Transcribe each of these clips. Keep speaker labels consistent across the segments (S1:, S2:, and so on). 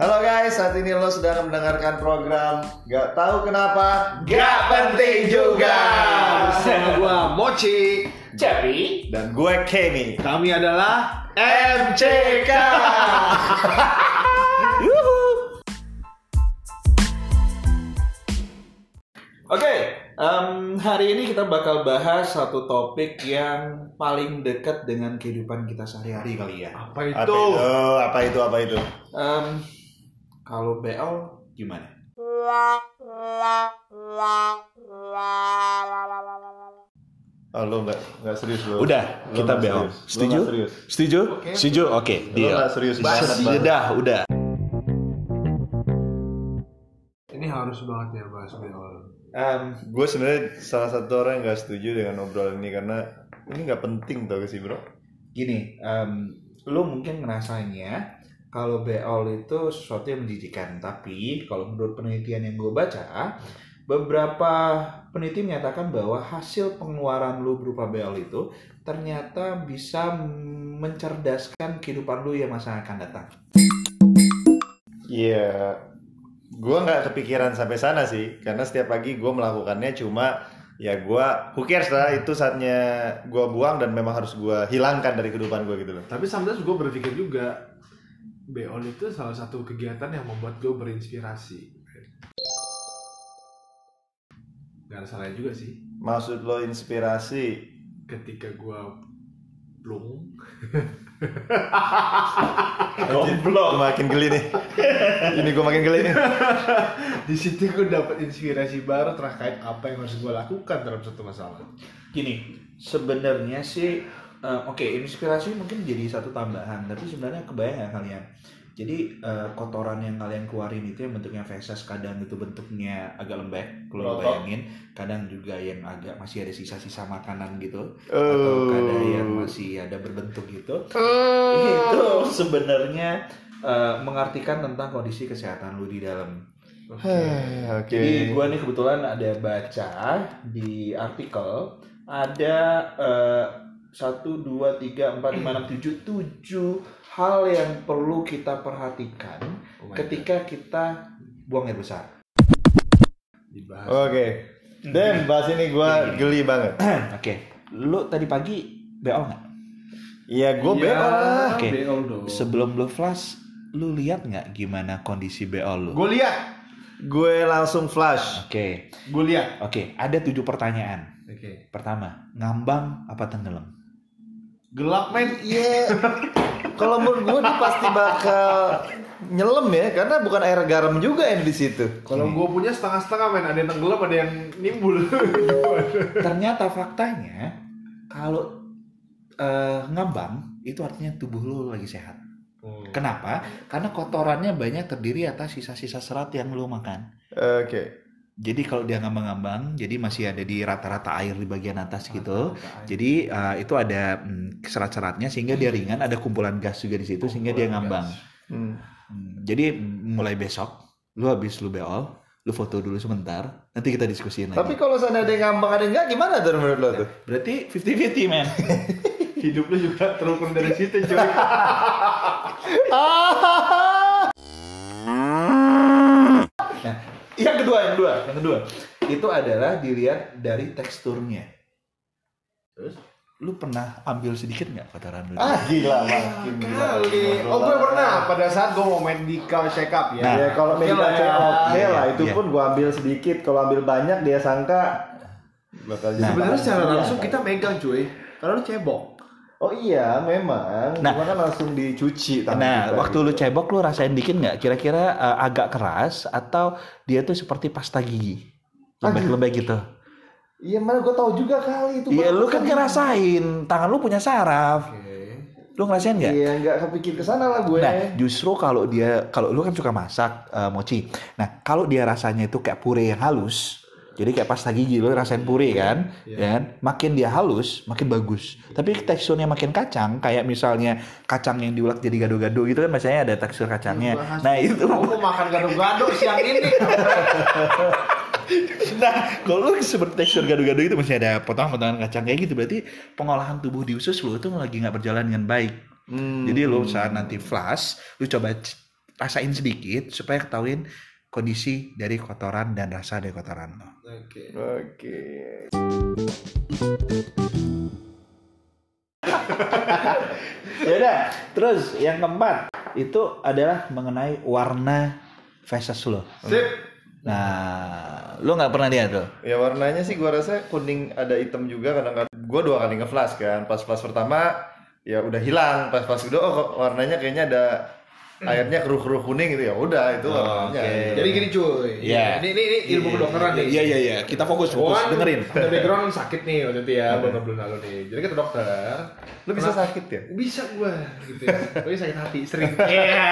S1: Halo guys, saat ini lo sedang mendengarkan program Gak tahu kenapa
S2: Gak penting juga.
S3: Bersama gua Mochi.
S2: Jadi,
S1: Dan gue Kenny.
S3: Kami adalah
S1: MCK
S2: oke, em, hari ini kita bakal bahas satu topik yang paling dekat dengan kehidupan kita sehari-hari kali ya.
S3: apa
S1: Apa
S3: itu?
S1: itu? Apa itu? Apa itu?
S2: Em, kalau BL gimana?
S1: Oh lo gak, gak serius lo
S2: Udah,
S1: Lo
S2: kita
S1: nggak
S2: BL.
S1: serius. Lo
S2: Setuju?
S1: nggak serius
S2: Setuju? Setuju? Oke,
S1: Lo
S2: deal.
S1: gak serius banget
S3: Basi.
S1: banget.
S2: Udah, udah.
S3: Ini harus banget ya bahas BL.
S2: Em,
S1: Gue sebenarnya salah satu orang yang gak setuju dengan obrolan ini Karena ini gak penting tau gak sih bro
S2: gini, em, lu mungkin ngerasainnya kalau beol itu sesuatu yang menjijikan, tapi kalau menurut penelitian yang gue baca, beberapa peneliti menyatakan bahwa hasil pengeluaran lu berupa beol itu ternyata bisa mencerdaskan kehidupan lu yang masa akan datang.
S1: Iya Gue gak kepikiran sampai sana sih Karena setiap pagi gue melakukannya cuma Ya gue, who cares lah itu saatnya gue buang dan memang harus gue hilangkan dari kehidupan gue gitu loh
S3: Tapi sometimes gue berpikir juga BO itu salah satu kegiatan yang membuat gue berinspirasi. Gak ada salahnya juga sih.
S1: Maksud lo inspirasi
S3: Ketika gue plung,
S1: Goblok Makin geli nih. Ini gue makin geli nih.
S3: Di situ gue dapat inspirasi baru terkait apa yang harus gue lakukan dalam satu masalah.
S2: Gini, sebenarnya sih, eh, oke inspirasi mungkin jadi satu tambahan, tapi sebenarnya kebayang nggak kalian? Jadi eh, kotoran yang kalian keluarin itu yang bentuknya feses, kadang itu bentuknya agak lembek, kalau bayangin, kadang juga yang agak masih ada sisa-sisa makanan gitu, atau
S1: Oh.
S2: kadang yang masih ada berbentuk gitu. Itu sebenarnya eh, mengartikan tentang kondisi kesehatan lu di dalam.
S1: Heh, Oke
S2: Jadi gue nih kebetulan ada baca di artikel ada eh, satu dua tiga empat lima enam tujuh tujuh hal yang perlu kita perhatikan
S3: Oh
S2: ketika kita buang air besar.
S3: God.
S1: Oke Dan bahas ini gue geli banget
S2: Oke, lu tadi pagi BO nggak?
S1: Iya gue
S3: Iya,
S1: BO lah
S2: Oke.
S3: BO dong.
S2: Sebelum lu flash, lu lihat nggak gimana kondisi BO lu?
S3: Gue lihat,
S1: Gue langsung flash
S2: Oke,
S3: gue lihat.
S2: oke, ada tujuh pertanyaan.
S3: Oke.
S2: Pertama, ngambang apa tenggelam?
S3: Gelap men.
S1: Iya Kalau menurut gue dia pasti bakal nyelam ya Karena bukan air garam juga yang di situ
S3: Kalau gue punya setengah-setengah men, ada yang tenggelam, ada yang nimbul.
S2: Ternyata faktanya kalau eh, ngambang itu artinya tubuh lu lagi sehat. Kenapa? Karena kotorannya banyak terdiri atas sisa-sisa serat yang lu makan.
S1: Oke
S2: Jadi kalau dia ngambang-ngambang, jadi masih ada di rata-rata air di bagian atas gitu. Jadi eh, itu ada mm, serat-seratnya sehingga dia ringan, ada kumpulan gas juga di situ sehingga dia ngambang.
S1: Hmm.
S2: Hmm, Jadi mulai besok, lu habis lu beol, lu foto dulu sebentar, nanti kita diskusiin lagi.
S1: Tapi kalau sana ada yang ngambang ada yang enggak gimana tuh menurut lo tuh?
S2: Berarti 50-50 men.
S3: Hidup lu juga terukur dari situ cuy.
S2: Nah, yang kedua, yang kedua, itu adalah dilihat dari teksturnya.
S3: Terus?
S2: Lu pernah ambil sedikit nggak kotoran lu?
S1: Ah gila makin gila
S3: Kali. Oh gue pernah pada saat gue mau main di cow check up ya.
S2: Nah.
S1: Ya kalau medical
S3: lah
S1: check
S3: ya.
S1: oke
S2: Iya,
S1: lah itu
S2: iya.
S1: pun gua ambil sedikit kalau ambil banyak dia sangka bakal jadi
S3: Sebenarnya secara langsung kita megang cuy. Karena lu cebok.
S1: Oh iya memang
S2: Nah.
S1: Cuma kan langsung dicuci
S2: Nah, waktu
S1: gitu.
S2: lu cebok lu rasain dikit nggak? Kira-kira eh, agak keras atau dia tuh seperti pasta gigi? Lembek-lembek gitu.
S1: Iya mana gua tahu juga kali itu
S2: Iya, lu kan ngerasain. Tangan lu punya saraf.
S3: Oke.
S2: Lu ngerasain nggak?
S1: Iya nggak kepikir ke sana lah gue
S2: Nah, justru kalau dia kalau lu kan suka masak eh, mochi. Nah, kalau dia rasanya itu kayak pure yang halus, jadi kayak pasta gigi lu rasain pure kan,
S3: Iya.
S2: ya kan? Makin dia halus, makin bagus. Tapi teksturnya makin kacang, kayak misalnya kacang yang diulek jadi gado-gado gitu kan, biasanya ada tekstur kacangnya.
S3: Bahas-
S2: Nah, itu
S3: mau makan gado-gado siang ini.
S2: Nah, kalau lu seperti tekstur gado-gado itu masih ada potongan-potongan kacang kayak gitu, berarti pengolahan tubuh di usus lu itu lagi nggak berjalan dengan baik.
S1: Hmm.
S2: Jadi lu saat nanti flash, lu coba rasain sedikit supaya ketahuin kondisi dari kotoran dan rasa dari kotoran lo.
S3: Oke.
S1: Oke.
S2: ya udah, terus yang keempat itu adalah mengenai warna faces lo.
S3: Sip.
S2: Nah, lo nggak pernah lihat tuh?
S1: Ya warnanya sih gua rasa kuning ada hitam juga kadang-kadang. Gua dua kali nge-flash kan. Pas flash pertama ya udah hilang. Pas flash kedua oh warnanya kayaknya ada airnya keruh-keruh kuning gitu ya. Udah itu warnanya.
S2: oke.
S3: Jadi gini cuy.
S2: Iya.
S3: Ini, ini, ini ilmu kedokteran nih.
S2: Iya iya iya, kita fokus
S3: Gua
S2: fokus
S3: kan
S2: dengerin.
S3: Ada background sakit nih waktu itu ya beberapa bulan lalu nih. Jadi kata dokter,
S1: Lu bisa sakit ya?
S3: bisa gua gitu ya. Gue sakit hati sering. Iya.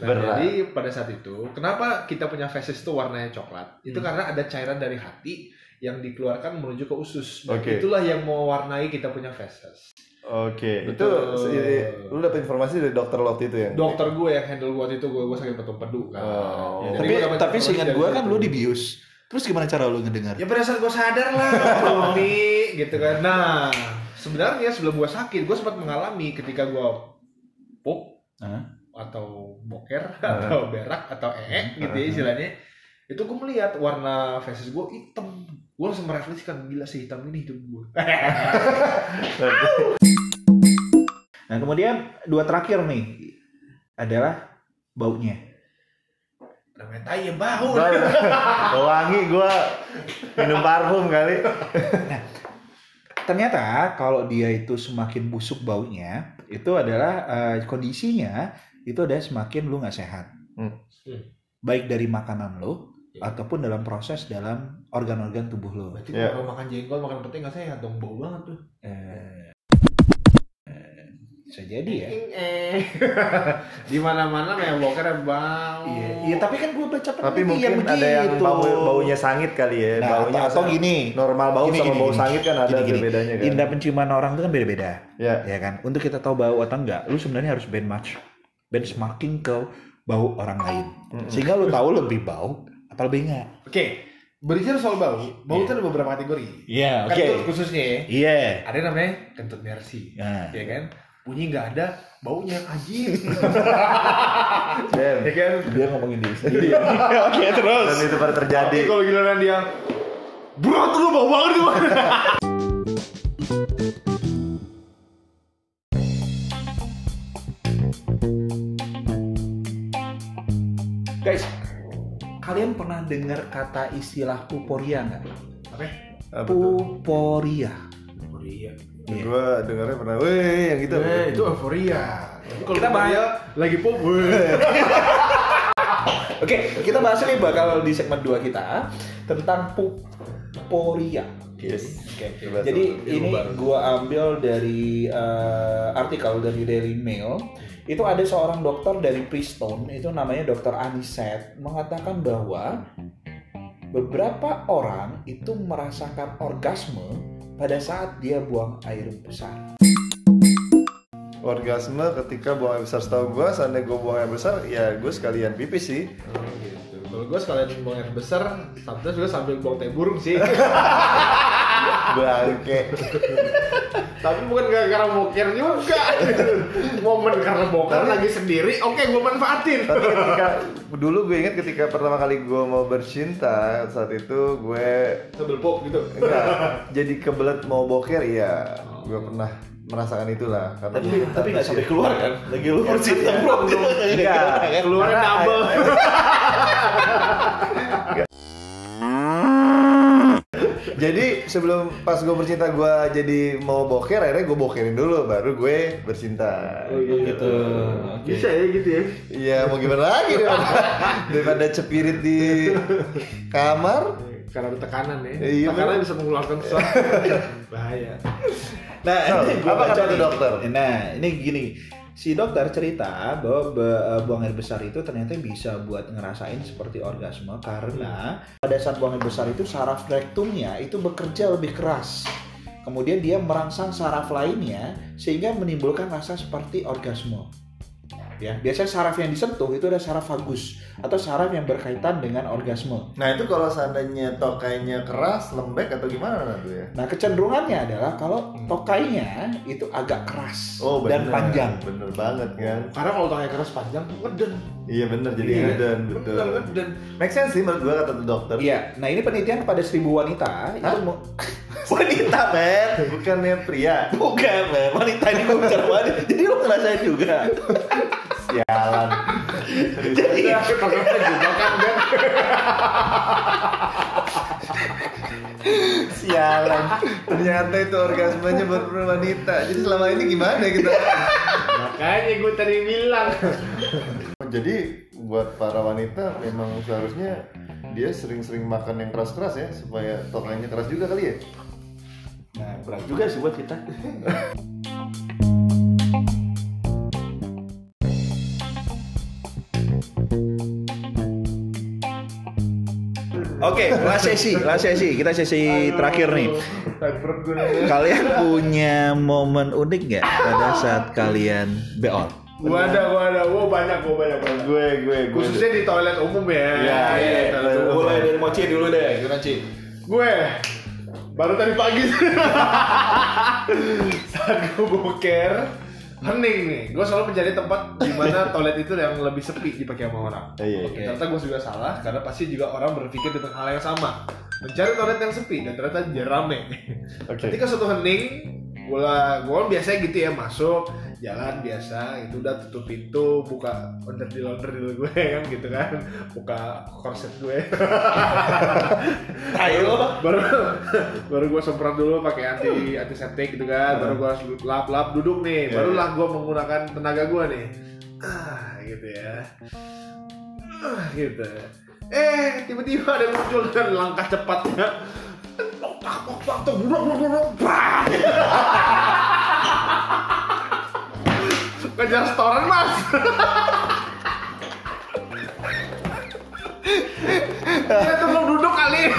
S3: Nah,
S1: Berat.
S3: jadi pada saat itu, kenapa kita punya feses itu warnanya coklat? Itu karena ada cairan dari hati yang dikeluarkan menuju ke usus.
S1: Oke.
S3: itulah yang mewarnai kita punya feses.
S1: Oke, itu
S3: Betul.
S1: si- lu dapet informasi dari dokter waktu itu ya?
S3: Dokter gue yang handle waktu itu gue gue sakit patung pedu kan.
S1: Oh.
S3: Ya,
S2: Tapi tapi seingat gue kan lo dibius. Terus gimana cara lo ngedengar?
S3: Ya pada saat gue sadar lah, Tommy, gitu kan. Nah, sebenarnya sebelum gue sakit, gue sempat mengalami ketika gue pup
S2: Hah?
S3: atau boker atau berak atau ee gitu ya istilahnya. Itu gue melihat warna faces gue hitam. Gue langsung merefleksikan gila sehitam ini hidup gue.
S2: Nah kemudian dua terakhir nih adalah baunya.
S3: Namanya tai ya bau.
S1: Gua wangi gua minum parfum kali.
S2: Ternyata kalau dia itu semakin busuk baunya, itu adalah eh, kondisinya itu ada semakin lu nggak sehat.
S1: Hmm.
S2: Baik dari makanan lo
S3: Iya.
S2: ataupun dalam proses dalam organ-organ tubuh lo.
S3: Berarti
S1: Ya.
S3: kalau makan jengkol, makan pete nggak sehat dong, bau banget tuh.
S2: Eh, eh, bisa jadi ya.
S3: Eh. Di mana-mana boker bau.
S2: Iya, iya tapi kan gue baca
S1: Tapi
S2: penelitian
S1: mungkin ada yang bau, baunya sangit kali ya.
S2: Nah,
S1: baunya
S2: atau, atau gini,
S1: normal bau
S2: Gini,
S1: sama
S2: gini,
S1: bau
S2: gini.
S1: sangit kan ada
S2: Gini, gini.
S1: bedanya kan.
S2: indera penciuman orang itu kan beda-beda,
S1: Ya.
S2: ya kan. Untuk kita tahu bau atau enggak, lu sebenarnya harus benchmark, benchmarking ke bau orang lain, sehingga lu tahu lebih bau apa lebih enggak.
S3: Oke, berbicara soal bau, bau itu ada beberapa kategori.
S2: Iya,
S3: Kentut khususnya ya.
S2: Iya.
S3: Ada yang namanya kentut mercy,
S2: Nah,
S3: ya kan? Bunyi nggak ada, baunya anjing.
S1: Dan,
S3: ya kan?
S2: dia ngomongin diri sendiri. Oke, terus.
S1: dan itu pada terjadi.
S3: Tapi kalau giliran dia Bro, tuh lu bau banget tuh.
S2: kalian pernah dengar kata istilah puporia nggak?
S3: Apa?
S1: Tuh?
S2: Puporia.
S3: Euforia.
S2: Iya.
S1: Gua dengarnya pernah, weh yang gitu.
S3: Eh, itu euforia. Kalau
S2: Kita
S3: dia lagi pop, weh.
S2: Oke, kita bahas nih bakal di segmen 2 kita tentang puporia.
S1: Yes.
S2: Oke.
S1: Coba
S2: Jadi
S3: ilmu
S2: ini
S3: baru.
S2: gua ambil dari eh, artikel dari Daily Mail. Itu ada seorang dokter dari Princeton, itu namanya Dokter Aniset, mengatakan bahwa beberapa orang itu merasakan orgasme pada saat dia buang air besar.
S1: Orgasme ketika buang air besar setahu gua, seandainya gua buang air besar, ya gue sekalian pipis sih.
S3: Oh, gitu. Kalau gue sekalian buang air besar, sometimes juga sambil buang teh burung sih.
S1: Bangke.
S3: Tapi bukan gara-gara boker juga. Momen karena boker lagi sendiri, oke gue manfaatin.
S1: Tapi ketika dulu gue ingat ketika pertama kali gue mau bercinta saat itu gue
S3: Sambil pop gitu.
S1: enggak jadi kebelet mau boker iya gue pernah merasakan itulah karena
S2: Tapi tapi nggak sampai keluar kan? Lagi lu bercinta bro.
S1: Enggak.
S3: Keluarnya
S1: Karena-
S3: double.
S1: jadi sebelum pas gue bercinta gue jadi mau boker akhirnya gue bokerin dulu baru gue bercinta
S3: Oh,
S2: gitu.
S3: Bisa ya gitu ya.
S1: Iya mau gimana lagi daripada, daripada cepirit di kamar
S3: Karena ada tekanan ya.
S1: Iya,
S3: tekanan
S1: bener.
S3: bisa mengeluarkan sesuatu. Bahaya.
S2: Nah,
S1: So,
S2: ini
S1: apa
S2: baca
S1: kata dokter?
S2: Nah, ini gini. Si dokter cerita bahwa eh, buang air besar itu ternyata bisa buat ngerasain seperti orgasme karena pada saat buang air besar itu saraf rektumnya itu bekerja lebih keras. Kemudian dia merangsang saraf lainnya sehingga menimbulkan rasa seperti orgasme. Ya. Biasanya saraf yang disentuh itu ada saraf vagus atau saraf yang berkaitan dengan orgasme.
S1: Nah itu kalau seandainya tokainya keras, lembek atau gimana tuh ya?
S2: Nah, kecenderungannya adalah kalau tokainya itu agak keras
S1: Oh
S2: dan
S1: bener.
S2: panjang.
S1: Bener banget kan?
S3: Karena kalau tangannya keras panjang ngeden.
S1: Iya bener jadi
S3: Iya.
S1: ngeden betul.
S3: Bener ngeden.
S1: Make sense sih menurut gua kata tuh dokter.
S2: Iya, nah ini penelitian pada seribu wanita itu
S1: Hah?
S2: mau wanita men,
S1: Bukannya pria.
S2: bukan men, wanita ini gue bicara wanita, jadi lo ngerasain juga.
S1: Sialan.
S2: jadi
S3: kan.
S1: Sialan. Ternyata itu orgasmenya buat wanita. Jadi selama ini gimana kita?
S3: Makanya gue tadi bilang.
S1: Jadi buat para wanita memang seharusnya dia sering-sering makan yang keras-keras ya supaya tokainya keras juga kali ya.
S2: nah berat juga sih buat kita. Oke, last sesi, last sesi. Kita sesi terakhir nih. Kalian punya momen unik nggak pada saat kalian beol?
S3: Gua ada, gua ada, gua banyak, gua banyak banget.
S1: Gue gue gue.
S3: Khususnya di toilet umum ya.
S1: Iya, iya,
S3: toilet umum.
S2: Mulai dari Mochi dulu deh, gimana Ci?
S3: Gue baru tadi pagi saat gue boker hening nih. Gue selalu mencari tempat di mana toilet itu yang lebih sepi dipakai sama orang.
S1: Iya,
S3: Oke,
S1: iya.
S3: ternyata gue juga salah karena pasti juga orang berpikir tentang hal yang sama. Mencari toilet yang sepi dan ternyata dia rame.
S1: Oke.
S3: Ketika suatu hening, gue gue biasanya gitu ya masuk jalan biasa itu udah tutup pintu buka onderdil onderdil gue kan gitu kan buka korset gue
S2: Ayo.
S3: baru baru gue semprot dulu pakai anti antiseptik gitu kan baru gue lap lap duduk nih
S1: Iya,
S3: barulah gue menggunakan tenaga gue nih ah gitu ya ah gitu eh tiba-tiba ada muncul dengan langkah cepatnya tok tok buruk buruk buruk bah kejar setoran mas Dia tuh belum duduk kali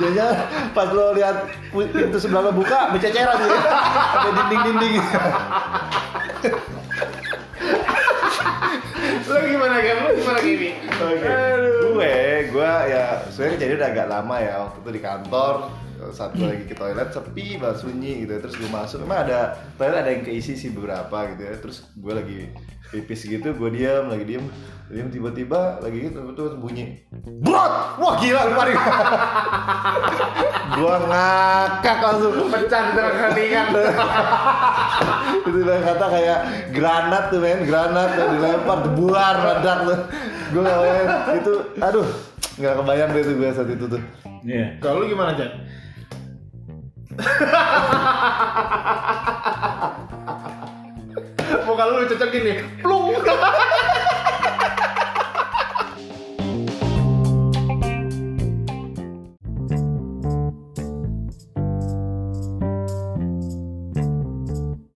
S1: Jadinya pas lo lihat pintu sebelah lo buka, bececeran gitu. Ada dinding-dinding.
S3: Lu gimana kan? Lu gimana gini?
S1: Oke.
S3: Aduh.
S1: Gue, gue ya sebenarnya kejadian udah agak lama ya waktu itu di kantor saat gue lagi ke toilet sepi banget sunyi gitu. Terus gue masuk emang ada toilet ada yang keisi sih beberapa gitu ya. Terus gue lagi pipis gitu gue diam lagi diam diam tiba-tiba lagi gitu terus bunyi brot wah gila kemarin gue ngakak langsung.
S3: Pecah keheningan.
S1: itu kata kayak granat tuh men granat yang dilempar debuar meledak tuh. Gue itu aduh nggak kebayang deh tuh gue saat itu tuh
S2: Iya.
S3: Kalau lu gimana, Jan? Muka lu cocok gini, plung.